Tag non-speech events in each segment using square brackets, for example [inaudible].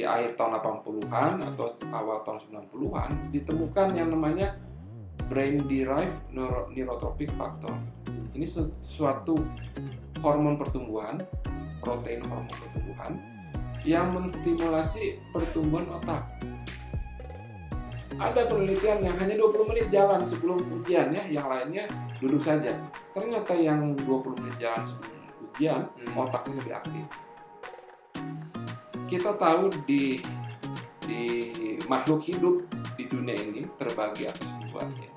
di akhir tahun 80-an atau awal tahun 90-an ditemukan yang namanya brain derived neuro neurotropic factor. Ini sesuatu hormon pertumbuhan, protein hormon pertumbuhan yang menstimulasi pertumbuhan otak. Ada penelitian yang hanya 20 menit jalan sebelum ujian ya, yang lainnya duduk saja. Ternyata yang 20 menit jalan sebelum ujian, Hmm. otaknya lebih aktif. Kita tahu di di makhluk hidup di dunia ini terbagi atas dua ya.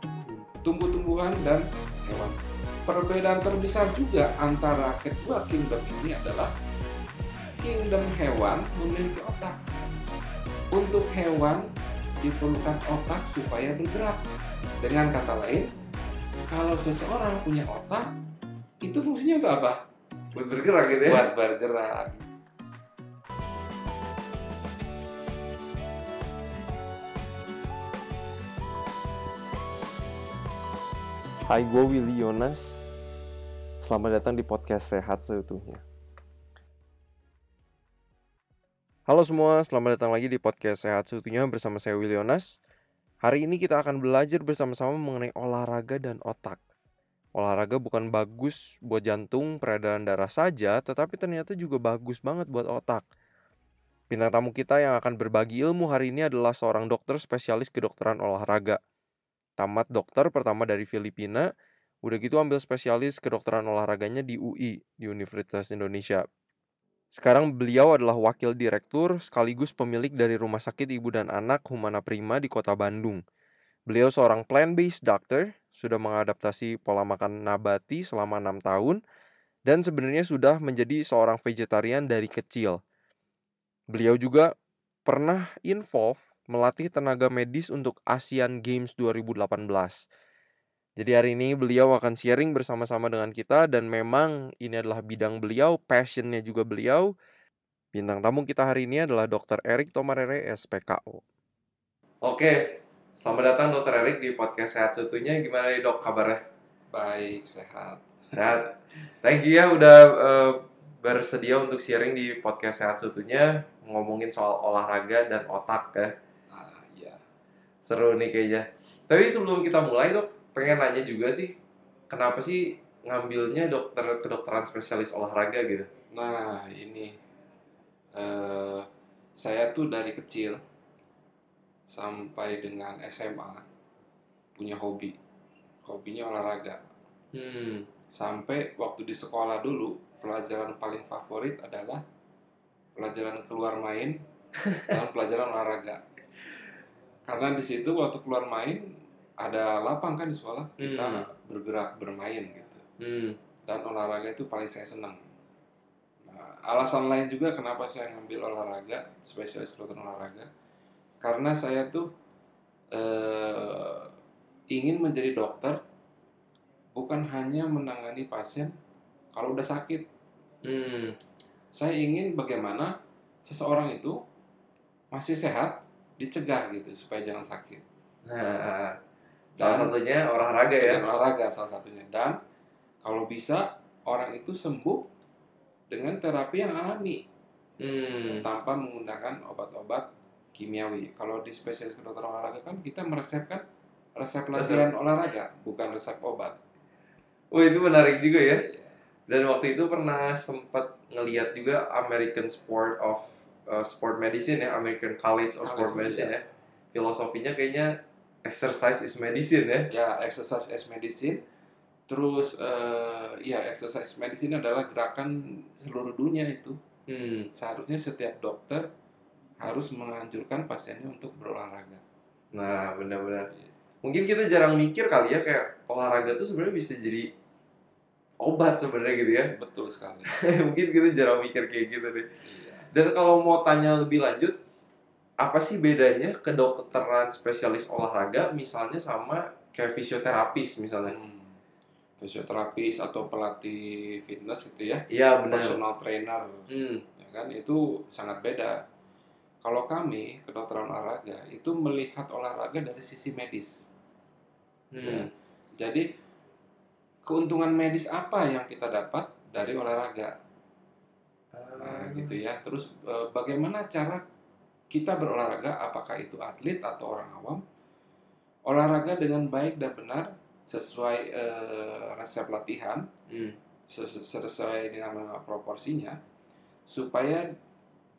Tumbuh-tumbuhan dan hewan. Perbedaan terbesar juga antara kedua kingdom ini adalah kingdom hewan memiliki otak. Untuk hewan diperlukan otak supaya bergerak. Dengan kata lain, kalau seseorang punya otak, itu fungsinya untuk apa? Buat bergerak gitu ya. Buat bergerak. Hai, gue Willy Yonas. Selamat datang di podcast Sehat Seutuhnya. Halo semua, selamat datang lagi di podcast Sehat Seutuhnya bersama saya Willy Yonas. Hari ini kita akan belajar bersama-sama mengenai olahraga dan otak. Olahraga bukan bagus buat jantung, peredaran darah saja, tetapi ternyata juga bagus banget buat otak. Bintang tamu kita yang akan berbagi ilmu hari ini adalah seorang dokter spesialis kedokteran olahraga tamat dokter pertama dari Filipina, udah gitu ambil spesialis kedokteran olahraganya di UI, di Universitas Indonesia. Sekarang beliau adalah wakil direktur sekaligus pemilik dari Rumah Sakit Ibu dan Anak Humana Prima di Kota Bandung. Beliau seorang plant-based doctor, sudah mengadaptasi pola makan nabati selama enam tahun, dan sebenarnya sudah menjadi seorang vegetarian dari kecil. Beliau juga pernah involve melatih tenaga medis untuk Asian Games 2018. Jadi hari ini beliau akan sharing bersama-sama dengan kita dan memang ini adalah bidang beliau, passionnya juga beliau. Bintang tamu kita hari ini adalah Dr. Erik Tomarere, SPKO. Oke, selamat datang Dokter Erik di podcast Sehat Seutuhnya. Gimana nih dok kabarnya? Baik, sehat. Sehat. Thank you ya udah eh, bersedia untuk sharing di podcast Sehat Seutuhnya ngomongin soal olahraga dan otak ya. Seru nih kayaknya. Tapi sebelum kita mulai dok, pengen nanya juga sih, kenapa sih ngambilnya dokter kedokteran spesialis olahraga gitu? Nah, ini eh, saya tuh dari kecil sampai dengan SMA punya hobi. Hobinya olahraga. Hmm. Sampai waktu di sekolah dulu, pelajaran paling favorit adalah pelajaran keluar main dan pelajaran olahraga. Karena di situ waktu keluar main ada lapang kan di sekolah, kita Hmm. bergerak bermain gitu. Hmm. dan olahraga itu paling saya senang. Nah, alasan lain juga kenapa saya ngambil olahraga, spesialis kedokteran olahraga, karena saya tuh eh, ingin menjadi dokter bukan hanya menangani pasien kalau udah sakit. Hmm. Saya ingin bagaimana seseorang itu masih sehat, dicegah gitu supaya jangan sakit. Nah, salah satunya olahraga ya. Olahraga salah satunya. Dan kalau bisa orang itu sembuh dengan terapi yang alami. Hmm. tanpa menggunakan obat-obat kimiawi. Kalau di spesialis kedokteran olahraga kan kita meresepkan resep latihan olahraga, bukan resep obat. Wah itu menarik juga ya. Dan waktu itu pernah sempat ngeliat juga American Sport of uh, Sport Medicine ya, American College of Sport Medicine ya. Filosofinya kayaknya exercise is medicine ya. Ya, exercise as medicine. Terus eh, ya exercise medicine adalah gerakan seluruh dunia itu. Hmm. Seharusnya setiap dokter harus menganjurkan pasiennya untuk berolahraga. Nah benar-benar. Mungkin kita jarang mikir kali ya kayak olahraga tuh sebenarnya bisa jadi obat sebenarnya gitu ya. Betul sekali. [laughs] Mungkin kita jarang mikir kayak gitu deh. Dan kalau mau tanya lebih lanjut, apa sih bedanya kedokteran spesialis olahraga misalnya sama kayak fisioterapis misalnya? Hmm. Fisioterapis atau pelatih fitness gitu ya. Iya benar. personal trainer Hmm. ya kan itu sangat beda kalau kami kedokteran olahraga itu melihat olahraga dari sisi medis Hmm. Ya. jadi keuntungan medis apa yang kita dapat dari olahraga nah Ah. gitu ya terus eh, bagaimana cara kita berolahraga, apakah itu atlet atau orang awam, olahraga dengan baik dan benar sesuai eh, resep latihan, Hmm. ses- sesuai dengan proporsinya, supaya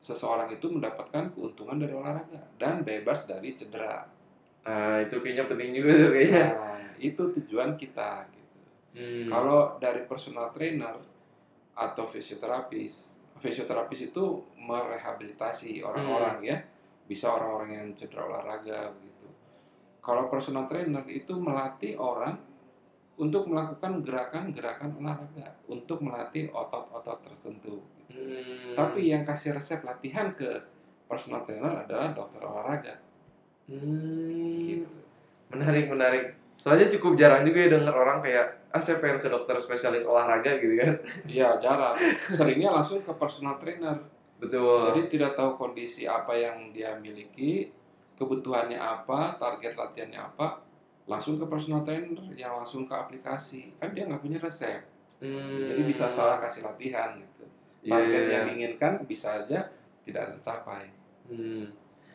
seseorang itu mendapatkan keuntungan dari olahraga dan bebas dari cedera. Ah, itu kayaknya penting juga tuh kayaknya. Nah, itu tujuan kita. Gitu. Hmm. Kalau dari personal trainer atau fisioterapis, fisioterapis itu merehabilitasi orang-orang ya, bisa orang-orang yang cedera olahraga begitu. Kalau personal trainer itu melatih orang untuk melakukan gerakan-gerakan olahraga, untuk melatih otot-otot tertentu. gitu. Hmm. Tapi yang kasih resep latihan ke personal trainer adalah dokter olahraga. Hmm. Gitu. Menarik, menarik. Soalnya cukup jarang juga ya denger orang kayak, ah saya pengen ke dokter spesialis olahraga gitu kan. Iya jarang. Seringnya langsung ke personal trainer. Betul. Jadi tidak tahu kondisi apa yang dia miliki, kebutuhannya apa, target latihannya apa, langsung ke personal trainer yang langsung ke aplikasi. Kan dia nggak punya resep, Hmm. jadi bisa salah kasih latihan gitu. Iya, Target iya, yang diinginkan bisa aja tidak tercapai. Hmm.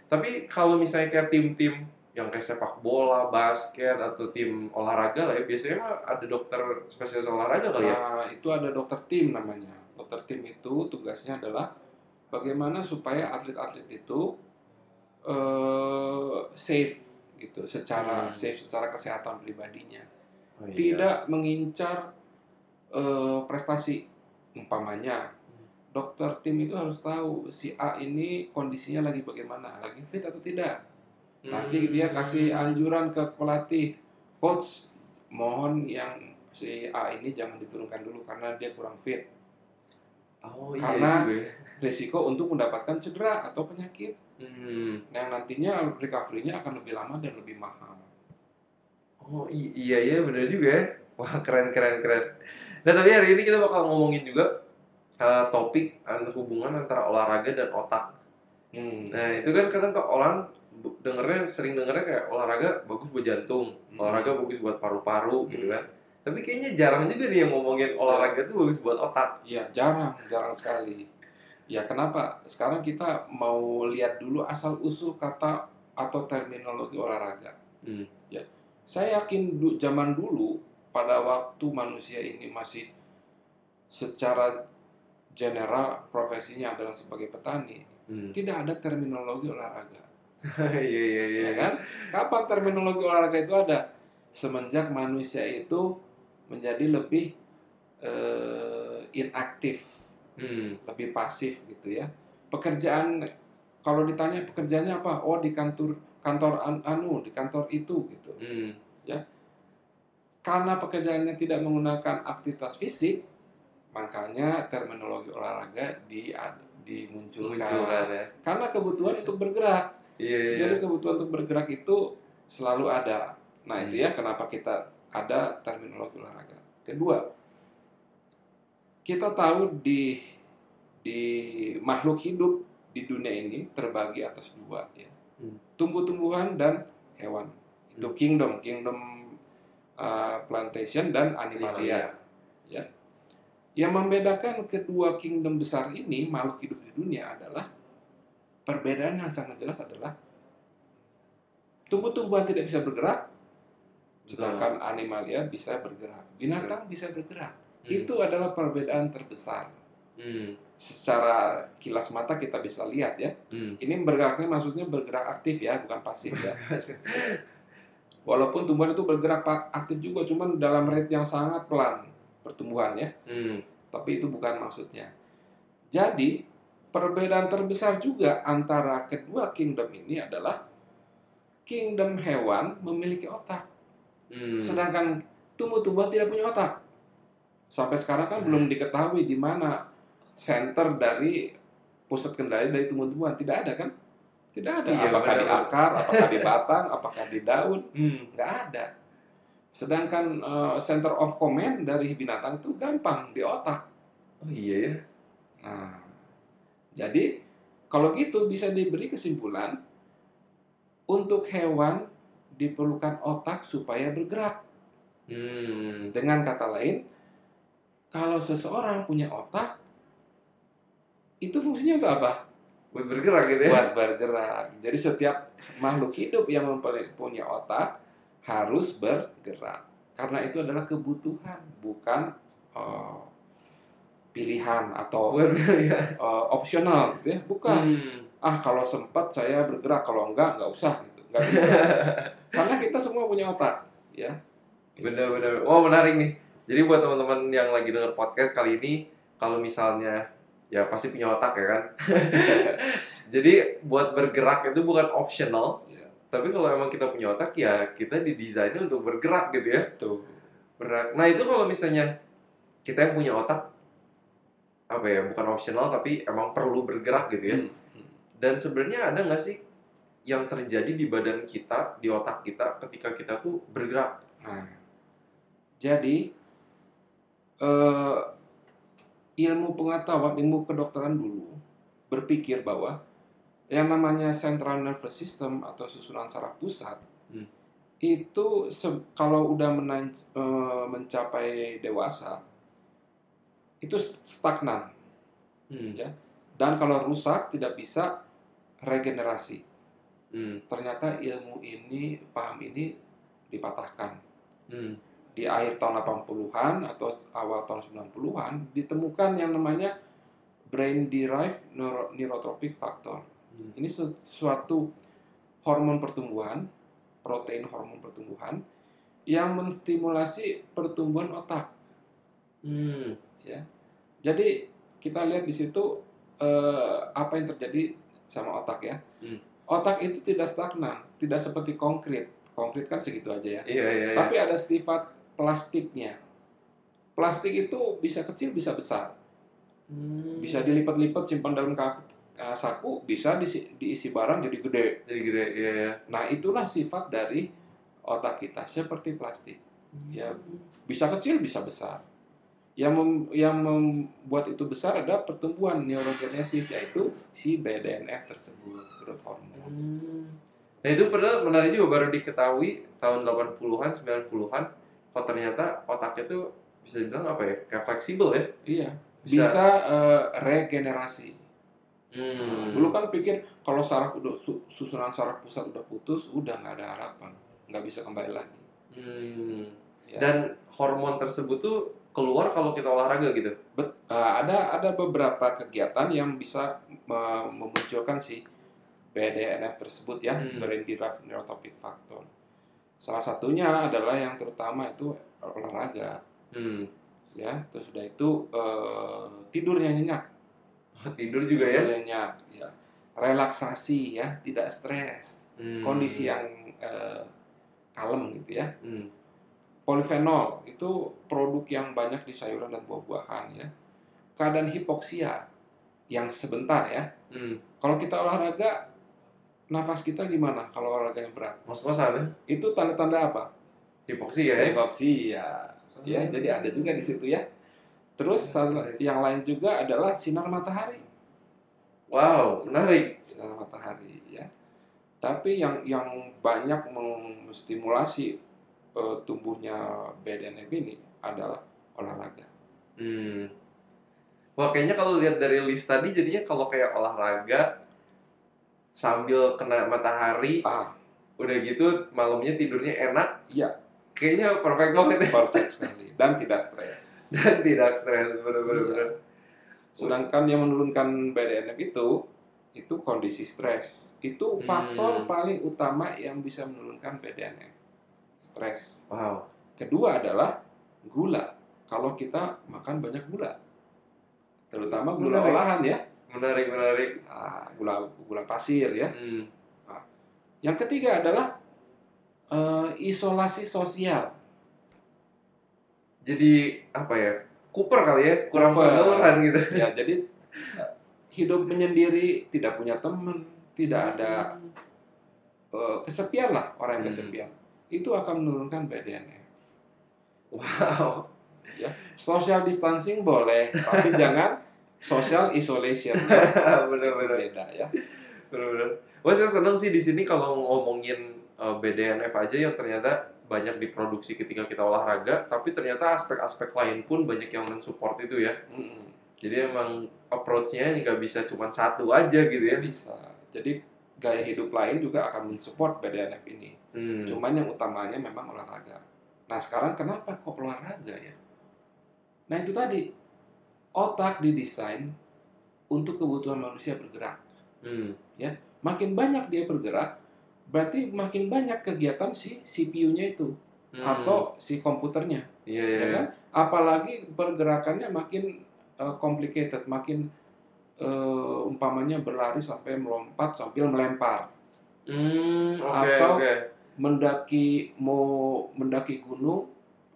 Tapi kalau misalnya kayak tim-tim yang kayak sepak bola, basket, atau tim olahraga lah ya, biasanya mah ada dokter spesialis olahraga kali ya? Nah itu ada dokter tim namanya. Dokter tim itu tugasnya adalah bagaimana supaya atlet-atlet itu eh, safe gitu, secara Hmm. safe, secara kesehatan pribadinya. Oh, iya. tidak mengincar eh, prestasi umpamanya dokter tim itu harus tahu si A ini kondisinya lagi bagaimana lagi fit atau tidak nanti Hmm. dia kasih anjuran ke pelatih coach mohon yang si A ini jangan diturunkan dulu karena dia kurang fit Oh iya Karena- juga ya. risiko untuk mendapatkan cedera atau penyakit Hmm. yang nantinya recovery-nya akan lebih lama dan lebih mahal Oh iya iya bener juga ya. Wah keren keren keren. Nah tapi hari ini kita bakal ngomongin juga uh, topik uh, hubungan antara olahraga dan otak. Hmm. Nah itu kan kadang kok orang dengernya sering dengernya kayak olahraga bagus buat jantung, Hmm. olahraga bagus buat paru-paru gitu kan. Tapi kayaknya jarang juga nih yang ngomongin olahraga tuh bagus buat otak. Ya jarang, jarang sekali. Ya kenapa? Sekarang kita mau lihat dulu asal usul kata atau terminologi olahraga. Hmm. Ya, saya yakin du- zaman dulu pada waktu manusia ini masih secara general profesinya adalah sebagai petani, Hmm. tidak ada terminologi olahraga. [laughs] Iya iya iya. Ya kan? Kapan terminologi olahraga itu ada? Semenjak manusia itu menjadi lebih eh, inaktif Hmm. lebih pasif gitu ya. Pekerjaan kalau ditanya pekerjaannya apa? Oh di kantor kantor an- anu di kantor itu gitu. Hmm. Karena pekerjaannya tidak menggunakan aktivitas fisik, makanya terminologi olahraga di dimunculkan. Munculkan ya. Karena kebutuhan untuk bergerak. Iya iya. Jadi kebutuhan untuk bergerak itu selalu ada. Nah itu Hmm. ya kenapa kita ada terminologi olahraga. Kedua, kita tahu di di makhluk hidup di dunia ini terbagi atas dua ya, Hmm. tumbuh-tumbuhan dan hewan. Itu Hmm. kingdom, kingdom uh, plantation dan animalia. Ya. Yang membedakan kedua kingdom besar ini makhluk hidup di dunia adalah perbedaan yang sangat jelas adalah tumbuh-tumbuhan tidak bisa bergerak, sedangkan animalia bisa bergerak. Binatang bisa bergerak. Hmm. Itu adalah perbedaan terbesar. Hmm. Secara kilas mata kita bisa lihat ya. Hmm. Ini bergeraknya maksudnya bergerak aktif ya, bukan pasif ya. [laughs] Walaupun tumbuhan itu bergerak aktif juga, cuman dalam rate yang sangat pelan pertumbuhannya. Hmm. Tapi itu bukan maksudnya. Jadi, perbedaan terbesar juga antara kedua kingdom ini adalah kingdom hewan memiliki otak, Hmm. sedangkan tumbuh-tumbuhan tidak punya otak. Sampai sekarang kan belum diketahui di mana center dari pusat kendali dari tumbuh-tumbuhan. Tidak ada kan? Tidak ada. Iya, apakah di akar, apakah di batang, apakah di daun, Hmm. nggak ada. Sedangkan eh, center of command dari binatang itu gampang di otak. Oh iya ya. Nah, jadi kalau gitu bisa diberi kesimpulan untuk hewan diperlukan otak supaya bergerak. Hmm. Dengan kata lain, kalau seseorang punya otak, itu fungsinya untuk apa? buat bergerak gitu ya. buat bergerak. Jadi setiap makhluk hidup yang mempunyai otak harus bergerak. Karena itu adalah kebutuhan, bukan eh, pilihan atau [laughs] eh, opsional gitu ya. Bukan. Hmm. Ah kalau sempat saya bergerak, kalau enggak nggak usah gitu. Nggak bisa. [laughs] Karena kita semua punya otak, ya. Bener-bener. Wah menarik nih. Jadi buat teman-teman yang lagi denger podcast kali ini, kalau misalnya ya pasti punya otak ya kan. [laughs] Jadi buat bergerak itu bukan optional, Ya, tapi kalau emang kita punya otak ya kita didesainnya untuk bergerak gitu ya. betul. Bergerak. Nah itu kalau misalnya kita yang punya otak apa ya bukan optional tapi emang perlu bergerak gitu ya. Hmm, hmm. Dan sebenarnya ada nggak sih yang terjadi di badan kita, di otak kita ketika kita tuh bergerak? Nah, jadi eh, ilmu pengetahuan, ilmu kedokteran dulu berpikir bahwa yang namanya central nervous system atau susunan saraf pusat Hmm. itu se- kalau udah menan- eh, mencapai dewasa itu stagnan Hmm. Ya. dan kalau rusak tidak bisa regenerasi. Hmm. Ternyata ilmu ini, paham ini dipatahkan. Hmm. di akhir tahun 80-an atau awal tahun 90-an ditemukan yang namanya brain derived neuro- neurotropic factor. Hmm. Ini sesuatu hormon pertumbuhan, protein hormon pertumbuhan yang menstimulasi pertumbuhan otak. Hmm. Jadi kita lihat di situ eh, apa yang terjadi sama otak ya. Hmm. Otak itu tidak stagnan, tidak seperti konkret. Konkret kan segitu aja ya. Iya iya. iya. Tapi ada sifat plastiknya. Plastik itu bisa kecil, bisa besar. Hmm. Bisa dilipat-lipat, simpan dalam eh, saku, bisa diisi, diisi barang jadi gede. Jadi gede. Iya iya. Nah, itulah sifat dari otak kita, seperti plastik. Ya, bisa kecil, bisa besar. Yang mem- yang membuat itu besar ada pertumbuhan neurogenesis, yaitu si BDNF tersebut, growth hormone. Hmm. Nah itu padahal menarik juga baru diketahui tahun 80-an, 90-an kalau ternyata otaknya tuh bisa dibilang apa ya? Kayak fleksibel ya. Iya, bisa eh, regenerasi. Hmm. Dulu kan pikir kalau saraf udah su- susunan saraf pusat udah putus, udah nggak ada harapan, nggak bisa kembali lagi. Hmm. Ya. Dan hormon tersebut tuh keluar kalau kita olahraga gitu. Bet- eh, ada ada beberapa kegiatan yang bisa me- memunculkan si BDNF tersebut ya, Hmm. brain derived neurotropic factor. Salah satunya adalah yang terutama itu olahraga, Hmm. ya. Terus sudah itu eh, tidurnya nyenyak, Oh, tidur juga ya. tidurnya nyenyak, ya. Relaksasi ya, tidak stres, Hmm. kondisi yang eh, kalem gitu ya. Hmm. Polifenol itu produk yang banyak di sayuran dan buah-buahan ya. Keadaan hipoksia yang sebentar ya. Hmm. Kalau kita olahraga, nafas kita gimana kalau olahraga yang berat? Ngos-ngosan ya. Itu tanda-tanda apa? Hipoksia ya. Hipoksia. Ya, Hmm. jadi ada juga di situ ya. Terus sal- yang lain juga adalah sinar matahari. Wow, menarik. Sinar matahari ya. Tapi yang yang banyak menstimulasi eh, tumbuhnya BDNF ini adalah olahraga. Hmm. Wah, kayaknya kalau lihat dari list tadi jadinya kalau kayak olahraga sambil kena matahari, Ah, udah gitu malamnya tidurnya enak. Iya. Kayaknya perfect banget [laughs] perfect sekali dan tidak stres. [laughs] Dan tidak stres, bener-bener. Iya. Sedangkan yang menurunkan BDNF itu itu kondisi stres. Itu faktor Hmm. paling utama yang bisa menurunkan BDNF. Stres. Wow. Kedua adalah gula. Kalau kita makan banyak gula. Terutama gula Menarik. olahan ya. Menarik, menarik. Ah, gula gula pasir ya. Hmm. Yang ketiga adalah eh, isolasi sosial. Jadi apa ya? Cooper kali ya, kurang pergaulan gitu. Ya, jadi hidup menyendiri, tidak punya teman, tidak ada eh, kesepian lah orang yang Hmm. kesepian itu akan menurunkan BDNF. Wow. Social distancing boleh, tapi [laughs] jangan social isolation. [laughs] Bener-bener. Beda ya. Bener-bener. Wah saya seneng sih di sini kalau ngomongin uh, BDNF aja yang ternyata banyak diproduksi ketika kita olahraga, tapi ternyata aspek-aspek lain pun banyak yang mensupport itu ya. Mm-mm. Jadi emang approach-nya nggak bisa cuma satu aja gitu ya. bisa jadi gaya hidup lain juga akan mensupport BDNF ini Hmm. cuman yang utamanya memang olahraga nah sekarang kenapa kok olahraga ya nah itu tadi otak didesain untuk kebutuhan manusia bergerak Hmm. makin banyak dia bergerak berarti makin banyak kegiatan si CPU-nya itu Hmm. atau si komputernya iya iya. ya kan apalagi pergerakannya makin uh, complicated makin uh, umpamanya berlari sampai melompat sambil melempar Hmm, oke Atau- oke. mendaki mau mendaki gunung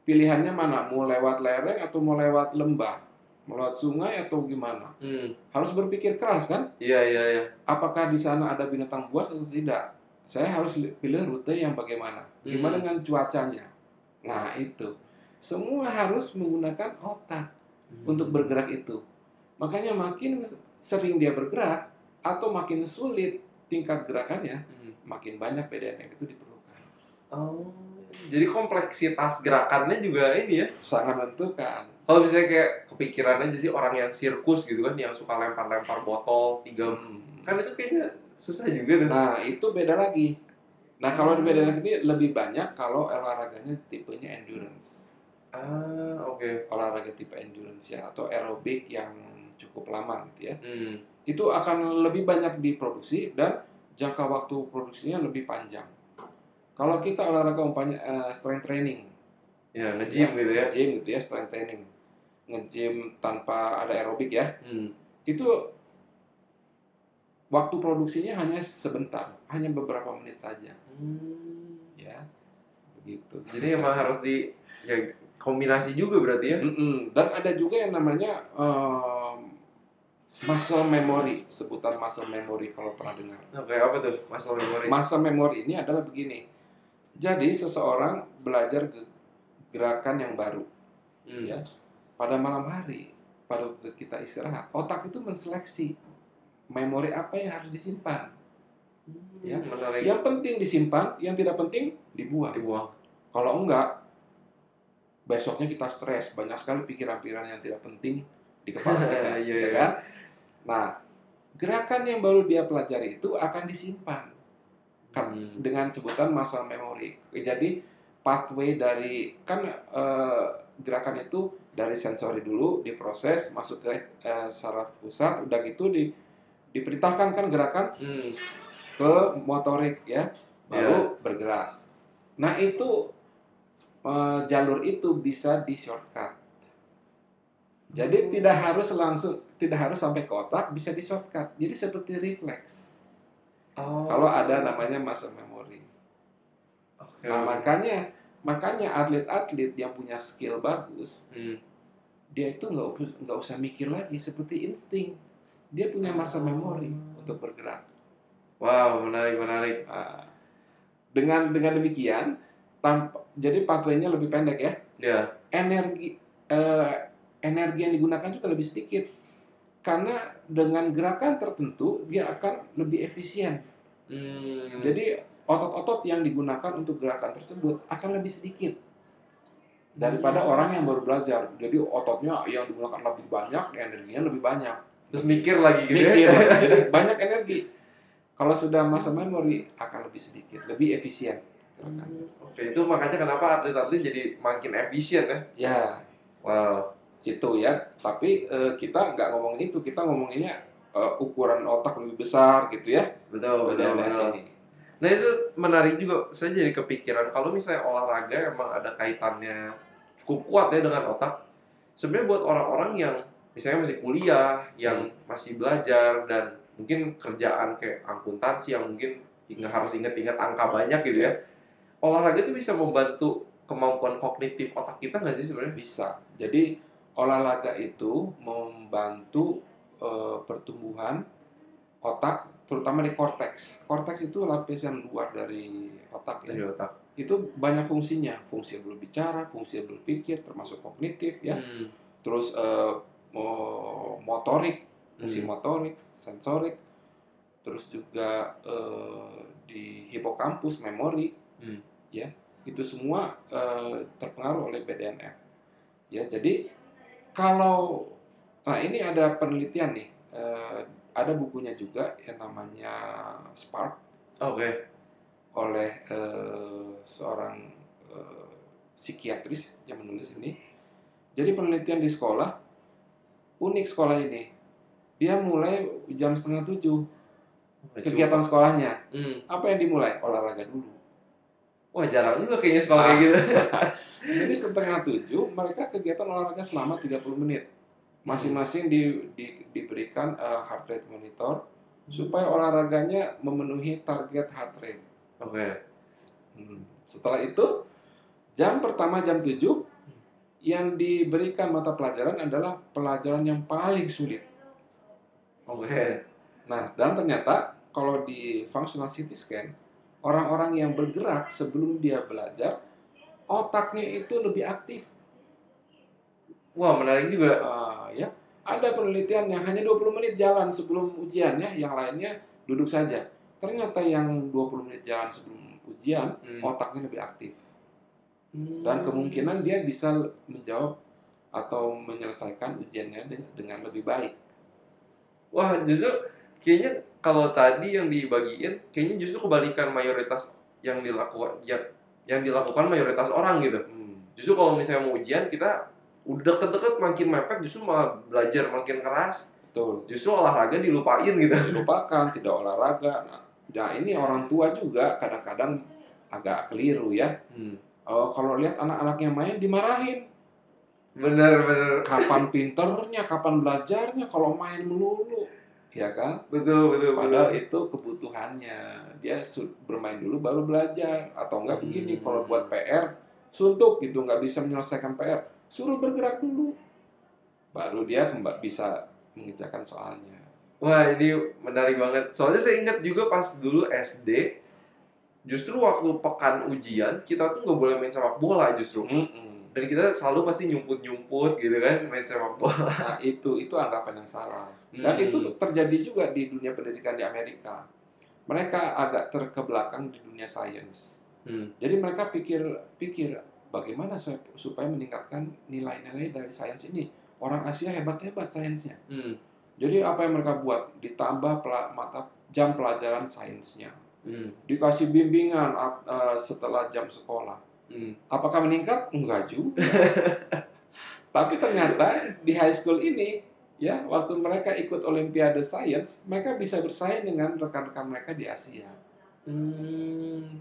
pilihannya mana mau lewat lereng atau mau lewat lembah mau lewat sungai atau gimana Hmm. harus berpikir keras kan Iya iya iya. apakah di sana ada binatang buas atau tidak saya harus li- pilih rute yang bagaimana gimana Hmm. dengan cuacanya nah itu semua harus menggunakan otak Hmm. untuk bergerak itu. Makanya makin sering dia bergerak atau makin sulit tingkat gerakannya, Hmm. makin banyak PDNF itu diperlukan. Oh. Jadi kompleksitas gerakannya juga ini ya. Sangat menentukan. Kalau misalnya kayak kepikiran aja sih orang yang sirkus gitu kan yang suka lempar-lempar botol tiga Hmm. kan itu kayaknya susah juga tuh. Nah, itu beda lagi. Nah, kalau di PDNF ini lebih banyak kalau olahraganya tipenya endurance. Ah, oke. Olahraga tipe endurance ya atau aerobik yang cukup lama gitu ya. Hmm. Itu akan lebih banyak diproduksi dan jangka waktu produksinya lebih panjang. Kalau kita olahraga umpamanya eh, strength training, Ya, nge-gym gitu ya. Nge-gym gitu ya, strength training. Nge-gym tanpa ada aerobik ya. Hmm. Itu waktu produksinya hanya sebentar, hanya beberapa menit saja, Hmm. ya. Begitu. Jadi emang harus di ya kombinasi juga berarti ya. Mm-mm. Dan ada juga yang namanya em, muscle memory, sebutan muscle memory kalau pernah dengar. Oke, apa tuh? Muscle memory. Muscle memory ini adalah begini. Jadi seseorang belajar ge- gerakan yang baru Hmm. ya. pada malam hari, pada waktu kita istirahat, otak itu menseleksi memori apa yang harus disimpan. Hmm, Ya. menarik. Yang penting disimpan, yang tidak penting dibuang. Dibuang. Kalau enggak, besoknya kita stres, banyak sekali pikiran-pikiran yang tidak penting di kepala kita, [laughs] Iya, ya iya. kan? Nah, gerakan yang baru dia pelajari itu akan disimpan Kan, Hmm. dengan sebutan muscle memory. Jadi pathway dari kan eh, gerakan itu dari sensori dulu diproses masuk ke eh, saraf pusat, udah gitu di diperintahkan kan gerakan Hmm. ke motorik ya baru bergerak. Nah itu eh, jalur itu bisa di shortcut. Jadi tidak harus langsung tidak harus sampai ke otak bisa di shortcut. Jadi seperti refleks. Oh. Kalau ada namanya muscle memory. Oke. Nah makanya makanya atlet-atlet yang punya skill bagus Hmm. dia itu nggak nggak usah mikir lagi seperti insting. Dia punya muscle memory untuk bergerak. Wow, menarik menarik. Nah, dengan dengan demikian tanpa jadi pathway-nya lebih pendek ya Ya. energi eh, energi yang digunakan juga lebih sedikit karena dengan gerakan tertentu dia akan lebih efisien Hmm. jadi otot-otot yang digunakan untuk gerakan tersebut akan lebih sedikit daripada Hmm. orang yang baru belajar jadi ototnya yang digunakan lebih banyak energinya lebih banyak terus mikir lagi gitu mikir ya. [laughs] jadi banyak energi kalau sudah masa memory akan lebih sedikit lebih efisien. Hmm. Oke, itu makanya kenapa atlet-atlet jadi makin efisien ya. ya Wow. Itu ya tapi eh, kita nggak ngomongin itu kita ngomonginnya eh, ukuran otak lebih besar gitu ya Betul, betul, betul. ini Nah itu menarik juga. Saya jadi kepikiran kalau misalnya olahraga emang ada kaitannya cukup kuat ya dengan otak. Sebenarnya buat orang-orang yang misalnya masih kuliah, yang masih belajar dan mungkin kerjaan kayak akuntansi yang mungkin nggak harus ingat-ingat angka banyak gitu ya. Olahraga itu bisa membantu kemampuan kognitif otak kita nggak sih sebenarnya? bisa jadi olahraga itu membantu eh, pertumbuhan otak terutama di korteks korteks itu lapisan luar dari otak ya Dari otak. itu banyak fungsinya fungsi berbicara fungsi berpikir termasuk kognitif ya Hmm. terus mo- motorik fungsi Hmm. motorik sensorik terus juga eh, di hipokampus memori Hmm. ya itu semua eh, terpengaruh oleh BDNF ya jadi kalau Nah, ini ada penelitian nih. Eh, ada bukunya juga yang namanya Spark Oke. oleh eh, seorang eh, psikiatris yang menulis ini. Jadi penelitian di sekolah, unik sekolah ini. Dia mulai jam setengah tujuh kegiatan sekolahnya. Hmm. Apa yang dimulai? Olahraga dulu. Wah jarang juga kayaknya sekolah kayak Ah. gitu. [laughs] Jadi setengah tujuh mereka kegiatan olahraga selama 30 menit. Masing-masing di, di- diberikan eh, heart rate monitor supaya olahraganya memenuhi target heart rate. Oke. Hmm. Setelah itu jam pertama jam 7 yang diberikan mata pelajaran adalah pelajaran yang paling sulit. Oke. Nah, dan ternyata kalau di functional CT scan, orang-orang yang bergerak sebelum dia belajar, otaknya itu lebih aktif. Wah menarik juga. Ah, ya, ada penelitian yang hanya 20 menit jalan sebelum ujian ya, yang lainnya duduk saja. Ternyata yang 20 menit jalan sebelum ujian, Hmm. otaknya lebih aktif. Hmm. Dan kemungkinan dia bisa menjawab atau menyelesaikan ujiannya de- dengan lebih baik. Wah justru kayaknya kalau tadi yang dibagiin kayaknya justru kebalikan mayoritas yang dilakukan yang yang dilakukan mayoritas orang gitu. Hmm. Justru kalau misalnya mau ujian kita udah deket-deket makin mepet justru malah belajar makin keras. Betul. Justru olahraga dilupain gitu. [laughs] dilupakan, tidak olahraga. Nah, nah, ini orang tua juga kadang-kadang agak keliru ya. Hmm. Oh, kalau lihat anak-anaknya main dimarahin. Bener-bener Kapan [laughs] pinternya, kapan belajarnya kalau main melulu. Ya kan? betul betul Padahal betul. itu kebutuhannya. Dia bermain dulu baru belajar. Atau enggak begini, Hmm. kalau buat PR, suntuk gitu, nggak bisa menyelesaikan PR. Suruh bergerak dulu. Baru dia kembali bisa mengerjakan soalnya. Wah ini menarik banget. Soalnya saya ingat juga pas dulu SD, justru waktu pekan ujian kita tuh nggak boleh main sepak bola justru. Mm-mm. Dan kita selalu pasti nyumput-nyumput gitu kan main sepak bola. Nah, itu itu anggapan yang salah. Dan Hmm. itu terjadi juga di dunia pendidikan di Amerika. Mereka agak terkebelakang di dunia sains. Hmm. Jadi mereka pikir pikir bagaimana sup- supaya meningkatkan nilai-nilai dari sains ini. Orang Asia hebat-hebat sainsnya. Hmm. Jadi apa yang mereka buat? Ditambah mata jam pelajaran sainsnya. Hmm. Dikasih bimbingan eh, setelah jam sekolah. Hmm. Apakah meningkat? Enggak juga. [laughs] Tapi ternyata di high school ini, ya, waktu mereka ikut Olimpiade Science, mereka bisa bersaing dengan rekan-rekan mereka di Asia. Hmm.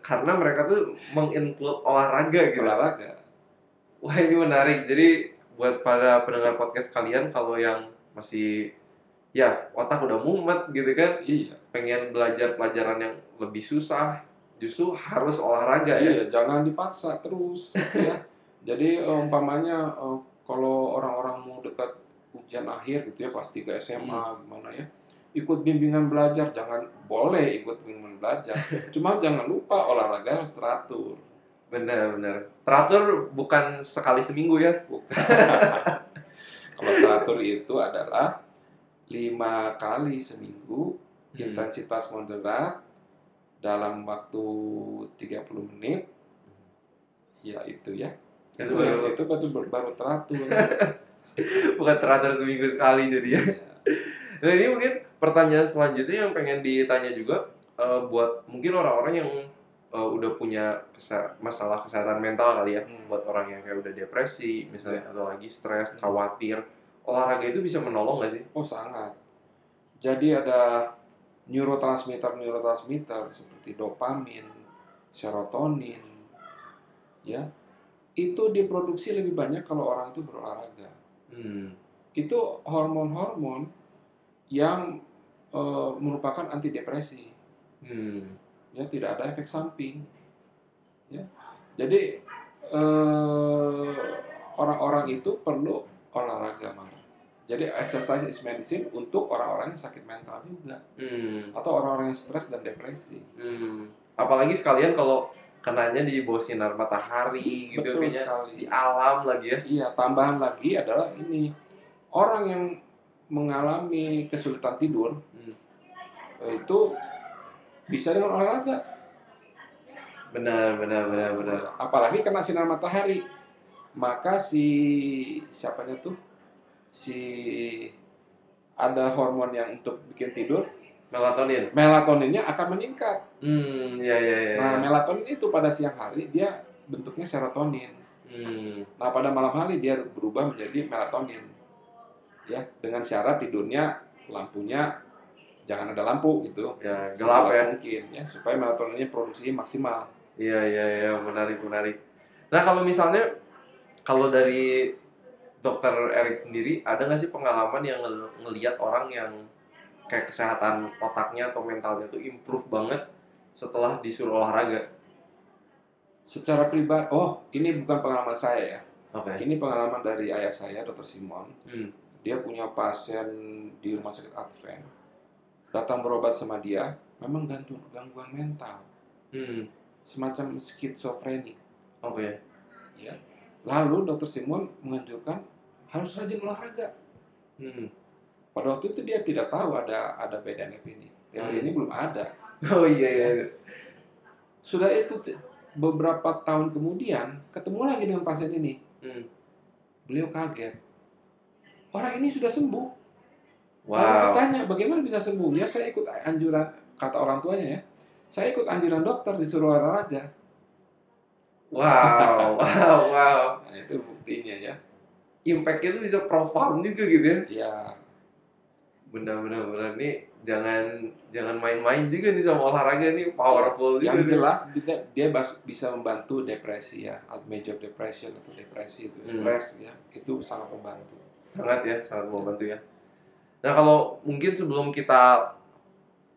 Karena mereka tuh menginclude olahraga gitu. Olahraga. Wah ini menarik. Jadi buat para pendengar podcast kalian kalau yang masih ya otak udah mumet gitu kan, Iya, pengen belajar pelajaran yang lebih susah, justru harus olahraga ya. iya, jangan dipaksa terus, [laughs] ya. Jadi umpamanya eh, kalau orang-orang mau dekat ujian akhir gitu ya, kelas 3 SMA gimana ya, ikut bimbingan belajar, jangan boleh ikut bimbingan belajar. [laughs] Cuma jangan lupa olahraga harus teratur. Benar-benar. Teratur bukan sekali seminggu ya. Bukan. [laughs] Kalau teratur itu adalah lima kali seminggu, Hmm. intensitas moderat dalam waktu 30 menit. Ya itu ya. Itu Itu, baru- itu baru, baru, teratur. [laughs] Bukan teratur seminggu sekali jadi ya. Ya. Nah ini mungkin pertanyaan selanjutnya yang pengen ditanya juga eh, buat mungkin orang-orang yang eh, udah punya masalah kesehatan mental kali ya, Hmm. buat orang yang kayak udah depresi misalnya atau lagi stres, khawatir, olahraga itu bisa menolong nggak sih? Oh sangat. Jadi ada neurotransmitter-neurotransmitter seperti dopamin, serotonin, ya itu diproduksi lebih banyak kalau orang itu berolahraga. Hmm. Itu hormon-hormon yang eh, merupakan antidepresi, Hmm. ya tidak ada efek samping, ya. Jadi eh, orang-orang itu perlu olahraga malah. Jadi exercise is medicine untuk orang-orang yang sakit mental juga Hmm. atau orang-orang yang stres dan depresi. Hmm. Apalagi sekalian kalau kenanya di bawah sinar matahari gitu Betul kayaknya sekali. di alam lagi ya. Iya, tambahan lagi adalah ini orang yang mengalami kesulitan tidur Hmm. itu bisa dengan olahraga. Benar, benar, benar, benar. Apalagi kena sinar matahari, maka si siapanya tuh si ada hormon yang untuk bikin tidur, Melatonin. melatoninnya akan meningkat. Hmm, ya ya ya. Nah, melatonin itu pada siang hari dia bentuknya serotonin. Hmm. Nah, pada malam hari dia berubah menjadi melatonin. Ya, dengan syarat tidurnya lampunya jangan ada lampu gitu. Ya, gelap ya. Mungkin ya, supaya melatoninnya produksinya maksimal. Iya iya iya menarik menarik. Nah kalau misalnya kalau dari dokter Erik sendiri ada nggak sih pengalaman yang ngel- ngelihat orang yang kayak kesehatan otaknya atau mentalnya tuh improve banget setelah disuruh olahraga? Secara pribadi, oh ini bukan pengalaman saya ya. Oke. Ini pengalaman dari ayah saya, Dr. Simon. Hmm. Dia punya pasien di rumah sakit Advent. Datang berobat sama dia, memang gantung gangguan mental, Hmm. semacam skizofreni. Oke. Ya. Lalu Dr. Simon menganjurkan harus rajin olahraga. Hmm. Pada waktu itu dia tidak tahu ada ada BDNF ini. Teori Hmm. ini belum ada. Oh iya iya. Sudah itu beberapa tahun kemudian ketemu lagi dengan pasien ini. Hmm. Beliau kaget. Orang ini sudah sembuh. Lalu Wow. ditanya bagaimana bisa sembuh? Ya saya ikut anjuran kata orang tuanya ya. Saya ikut anjuran dokter disuruh olahraga. Wow. [laughs] Wow. Wow. Nah, itu buktinya ya. Impactnya tuh bisa profound juga gitu ya. Ya, Benar-benar benar nih jangan jangan main-main juga nih sama olahraga nih powerful juga. yang nih. jelas dia, dia bas- bisa membantu depresi ya, major depression atau depresi itu, Hmm. stres ya, itu sangat membantu. sangat ya sangat membantu ya nah kalau mungkin sebelum kita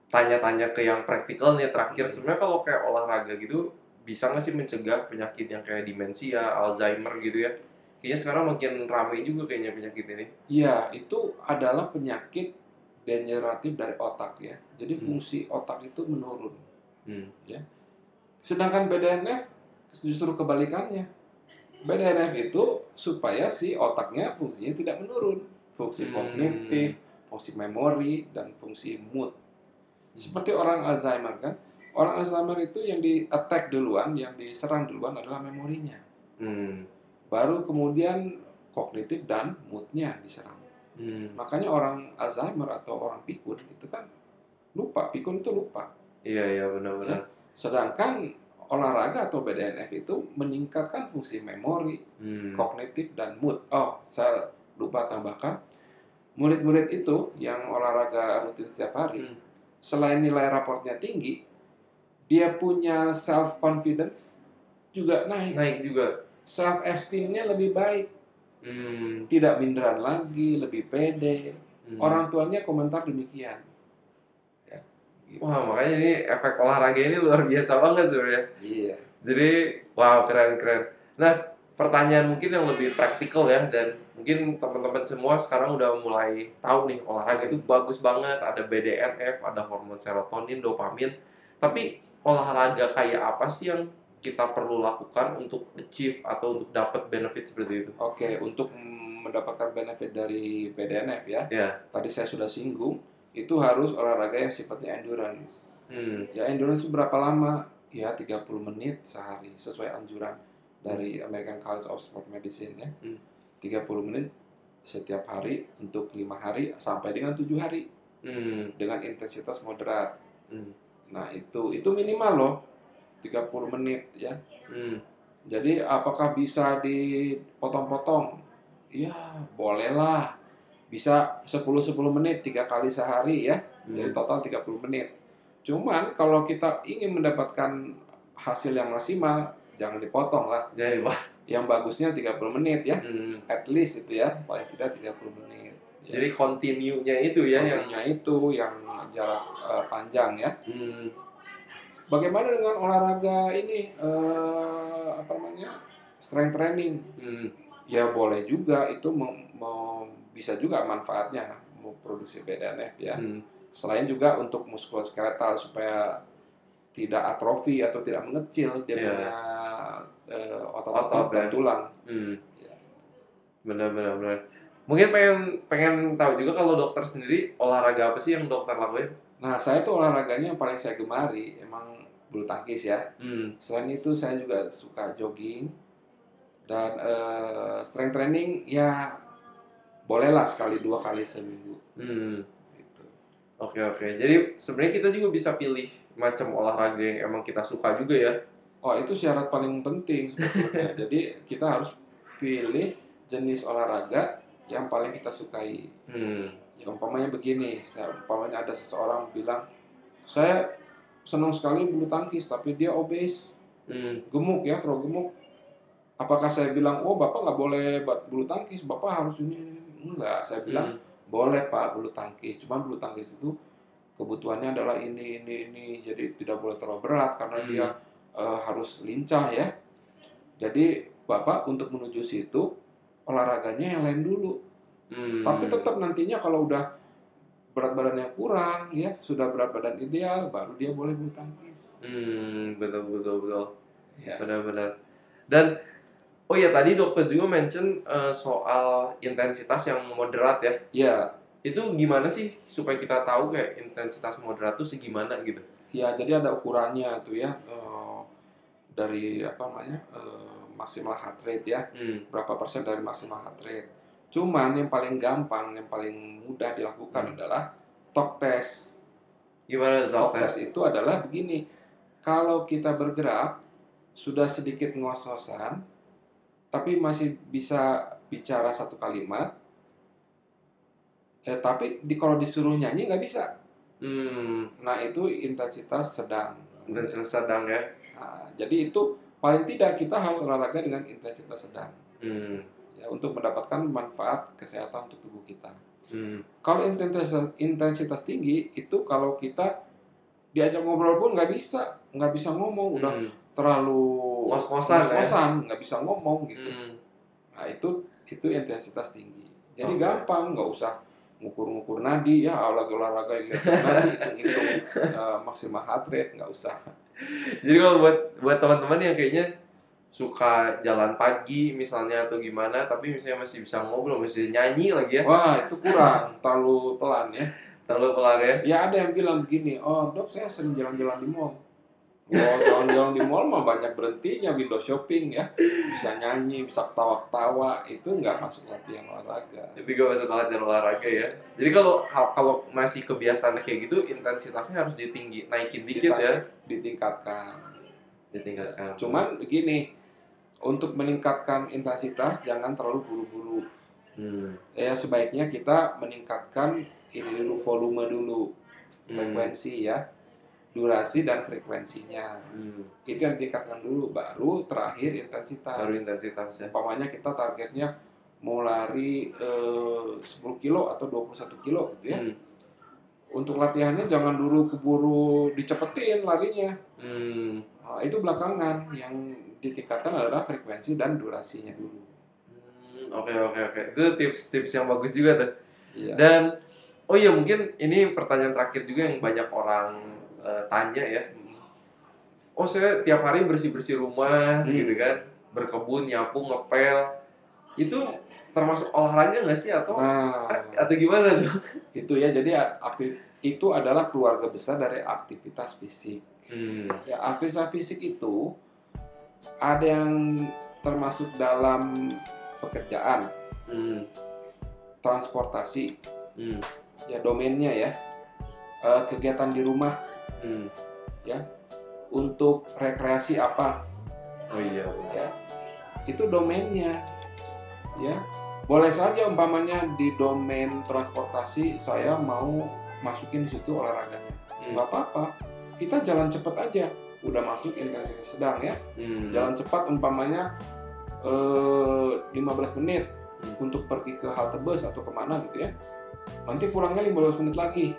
tanya-tanya ke yang praktikal nih terakhir sebenarnya kalau kayak olahraga gitu bisa nggak sih mencegah penyakit yang kayak demensia Alzheimer gitu ya kayaknya sekarang makin ramai juga kayaknya penyakit ini Iya, itu adalah penyakit degeneratif dari otak ya. Jadi Hmm. fungsi otak itu menurun. hmm. Sedangkan BDNF justru kebalikannya. BDNF itu supaya si otaknya fungsinya tidak menurun. Fungsi Hmm. kognitif, fungsi memori, dan fungsi mood. Seperti orang Alzheimer kan. Orang Alzheimer itu yang di attack duluan, yang diserang duluan adalah memorinya. Hmm. Baru kemudian kognitif dan moodnya diserang. Hmm. Makanya orang Alzheimer atau orang pikun itu kan lupa, pikun itu lupa. iya iya benar-benar Sedangkan olahraga atau BDNF itu meningkatkan fungsi memori, hmm. kognitif dan mood. Oh, saya lupa tambahkan. Murid-murid itu yang olahraga rutin setiap hari, Hmm. selain nilai raportnya tinggi, dia punya self confidence juga naik. naik juga Self esteemnya lebih baik, hmm. tidak minderan lagi, lebih pede. Hmm. Orang tuanya komentar demikian. Ya, gitu. wah makanya ini efek olahraga ini luar biasa banget sebenarnya Iya. Jadi, wow keren keren. Nah, pertanyaan mungkin yang lebih praktikal ya dan mungkin teman-teman semua sekarang udah mulai tahu nih olahraga itu bagus banget, ada BDNF, ada hormon serotonin, dopamin. Tapi olahraga kayak apa sih yang kita perlu lakukan untuk achieve atau untuk dapat benefit seperti itu? Oke, untuk mendapatkan benefit dari BDNF ya, Ya. tadi saya sudah singgung, itu harus olahraga yang sifatnya endurance. Hmm. Ya, endurance berapa lama? Ya, 30 menit sehari, sesuai anjuran dari American College of Sport Medicine ya. Hmm. 30 menit setiap hari untuk lima hari sampai dengan tujuh hari Hmm. dengan intensitas moderat. Hmm. Nah, itu itu minimal loh 30 menit ya. Hmm. Jadi apakah bisa dipotong-potong? Ya, bolehlah. Bisa 10-10 menit tiga kali sehari ya. Jadi Hmm. total 30 menit. Cuman kalau kita ingin mendapatkan hasil yang maksimal, jangan dipotong lah. Jadi, wah. Yang bagusnya 30 menit ya. Hmm. At least itu ya, paling tidak 30 menit. Ya. Jadi continue-nya itu ya yang Kontennya itu yang jarak eh, panjang ya. hmm. Bagaimana dengan olahraga ini eh, apa namanya? Strength training. Hmm. Ya boleh juga itu mem- bisa juga manfaatnya memproduksi BDNF ya. Hmm. Selain juga untuk muskuloskeletal supaya tidak atrofi atau tidak mengecil dia Iya. punya eh, Otot, otot-otot dan ya. tulang. Hmm. Ya. Benar benar benar. Mungkin pengen pengen tahu juga kalau dokter sendiri olahraga apa sih yang dokter lakuin? Nah saya tuh olahraganya yang paling saya gemari emang bulu tangkis ya. Hmm. Selain itu saya juga suka jogging dan eh, strength training ya bolehlah sekali dua kali seminggu Hmm. gitu. Oke oke. Jadi sebenarnya kita juga bisa pilih macam olahraga yang emang kita suka juga ya. Oh itu syarat paling penting sebetulnya. [laughs] Jadi kita harus pilih jenis olahraga yang paling kita sukai. Hmm. Ya umpamanya begini, saya umpamanya ada seseorang bilang, saya senang sekali bulu tangkis, tapi dia obes, Hmm. gemuk ya, terlalu gemuk. Apakah saya bilang, oh bapak nggak boleh buat bulu tangkis, bapak harus ini, enggak. Saya bilang, Hmm. boleh pak bulu tangkis, cuman bulu tangkis itu kebutuhannya adalah ini, ini, ini, jadi tidak boleh terlalu berat karena Hmm. dia eh, harus lincah ya. Jadi bapak untuk menuju situ olahraganya yang lain dulu. Hmm. Tapi tetap nantinya kalau udah berat badannya kurang ya sudah berat badan ideal baru dia boleh bulu tangkis. Hmm, betul betul betul. Ya. Benar-benar. Dan oh ya tadi dokter juga mention eh, soal intensitas yang moderat ya. Ya, Itu gimana sih supaya kita tahu kayak intensitas moderat itu segimana gitu? ya jadi ada ukurannya tuh ya eh, dari apa namanya eh, maksimal heart rate ya Hmm. berapa persen dari maksimal heart rate. Cuman yang paling gampang, yang paling mudah dilakukan Hmm. adalah talk test. Gimana Talk dokter? test itu adalah begini, kalau kita bergerak sudah sedikit ngos-ngosan, tapi masih bisa bicara satu kalimat, eh, tapi di, kalau disuruh nyanyi nggak bisa. Hmm. Nah itu intensitas sedang. Intensitas sedang ya. Nah, jadi itu paling tidak kita harus olahraga dengan intensitas sedang. Hmm. ya untuk mendapatkan manfaat kesehatan untuk tubuh kita. Hmm. Kalau intensitas intensitas tinggi itu kalau kita diajak ngobrol pun nggak bisa, nggak bisa ngomong, udah Hmm. terlalu Ngos-ngosan, ya? nggak bisa ngomong gitu. Hmm. Nah itu itu intensitas tinggi. Jadi Oke. gampang, nggak usah ngukur-ngukur nadi ya olahraga olahraga lihat nadi hitung-hitung [laughs] eh, maksimal heart rate nggak usah. Jadi kalau buat buat teman-teman yang kayaknya suka jalan pagi misalnya atau gimana, tapi misalnya masih bisa ngobrol, masih nyanyi lagi ya, Wah itu kurang, terlalu pelan ya. terlalu pelan ya. Ya ada yang bilang begini, oh dok saya sering jalan-jalan di mall. Oh jalan-jalan di mall mah banyak berhentinya window shopping ya, bisa nyanyi, bisa ketawa-ketawa, itu nggak masuk latihan olahraga. Itu gak masuk latihan olahraga ya. Jadi kalau kalau masih kebiasaan kayak gitu, intensitasnya harus ditinggi, naikin dikit ya. Ditingkatkan. Ditingkatkan. Cuman begini, untuk meningkatkan intensitas jangan terlalu buru-buru. Hmm. Ya sebaiknya kita meningkatkan ini dulu volume dulu, Hmm. frekuensi ya, durasi dan frekuensinya. Hmm. Itu yang ditingkatkan dulu, baru terakhir intensitas. Baru intensitas ya. umpamanya kita targetnya mau lari eh, 10 kilo atau 21 kilo gitu ya. Hmm. Untuk latihannya jangan dulu keburu dicepetin larinya. Hmm. Nah, itu belakangan yang ditingkatkan adalah frekuensi dan durasinya dulu. Hmm, Oke oke oke. Itu tips-tips yang bagus juga tuh. Iya. Dan oh iya mungkin ini pertanyaan terakhir juga yang banyak orang eh, tanya ya. Oh saya tiap hari bersih bersih rumah Hmm. gitu kan, berkebun, nyapu, ngepel. Itu termasuk olahraga nggak sih atau Nah, atau gimana tuh? [laughs] itu ya jadi aktif itu adalah keluarga besar dari aktivitas fisik. Hmm. Ya, aktivitas fisik itu ada yang termasuk dalam pekerjaan, Hmm. transportasi, Hmm. ya domainnya ya. Eh, kegiatan di rumah Hmm. untuk rekreasi apa? Oh iya. ya. Itu domainnya. Ya. Boleh saja umpamanya di domain transportasi saya mau masukin di situ olahraganya Hmm. nggak apa-apa. Kita jalan cepat aja. Udah masuk intensitas sedang ya. Hmm. jalan cepat umpamanya eh, 15 menit Hmm. untuk pergi ke halte bus atau ke mana gitu ya. Nanti pulangnya 15 menit lagi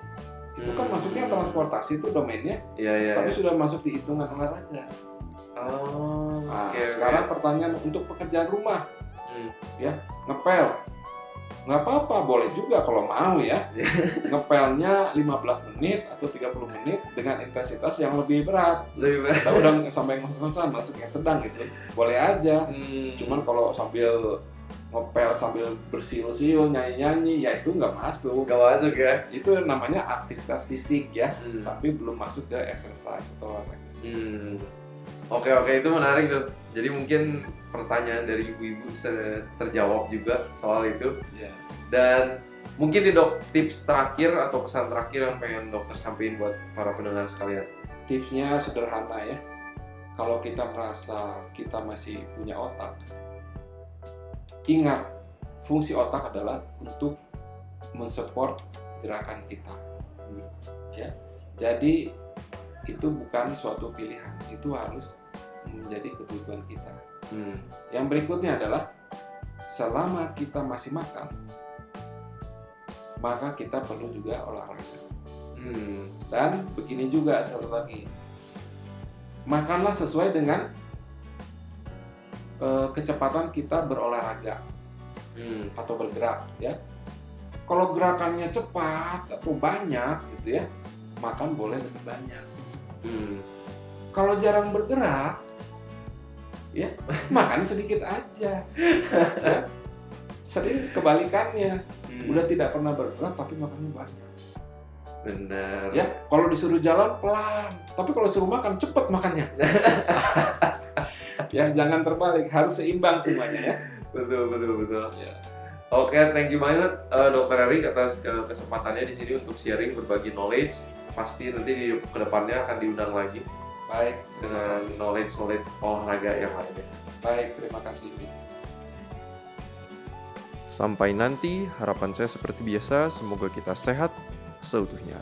itu kan Hmm. masuknya transportasi itu domainnya Iya iya. tapi iya. sudah masuk di hitungan olahraga Oh. Nah, oke. sekarang pertanyaan untuk pekerjaan rumah, Hmm. ngepel. Nggak apa-apa, boleh juga kalau mau ya. Iya. [laughs] Ngepelnya 15 menit atau 30 menit dengan intensitas yang lebih berat. Lebih baik. Kita udah sampai ngos-ngosan, masuk yang sedang gitu. Boleh aja. Hmm. Cuman kalau sambil ngepel sambil bersiul-siul, nyanyi-nyanyi, ya itu nggak masuk. Gak masuk ya. Itu namanya aktivitas fisik ya, Hmm. tapi belum masuk ke exercise atau olahraga. Hmm. Oke oke itu menarik tuh. Jadi mungkin pertanyaan dari ibu-ibu terjawab juga soal itu. Ya. Dan mungkin nih dok tips terakhir atau pesan terakhir yang pengen dokter sampaikan buat para pendengar sekalian. Tipsnya sederhana ya. Kalau kita merasa kita masih punya otak, ingat fungsi otak adalah untuk mensupport gerakan kita. Ya, jadi itu bukan suatu pilihan, itu harus menjadi kebutuhan kita. Hmm. Yang berikutnya adalah selama kita masih makan, maka kita perlu juga olahraga. Hmm. Dan begini juga satu lagi, makanlah sesuai dengan eh, kecepatan kita berolahraga Hmm. atau bergerak ya. Kalau gerakannya cepat atau banyak gitu ya, makan boleh lebih banyak. Hmm. Kalau jarang bergerak, ya [laughs] makan sedikit aja. Ya. Sering kebalikannya, Hmm. udah tidak pernah bergerak tapi makannya banyak. Benar. Ya, kalau disuruh jalan pelan, tapi kalau suruh makan cepet makannya. [laughs] ya jangan terbalik, harus seimbang semuanya ya. Betul betul betul. Ya. Oke, thank you banget eh, Dokter Erik atas ke- kesempatannya di sini untuk sharing berbagi knowledge. Pasti nanti di ke depannya akan diundang lagi Baik, dengan kasih. knowledge knowledge olahraga yang lainnya. Baik, terima kasih. Sampai nanti, harapan saya seperti biasa, semoga kita sehat seutuhnya.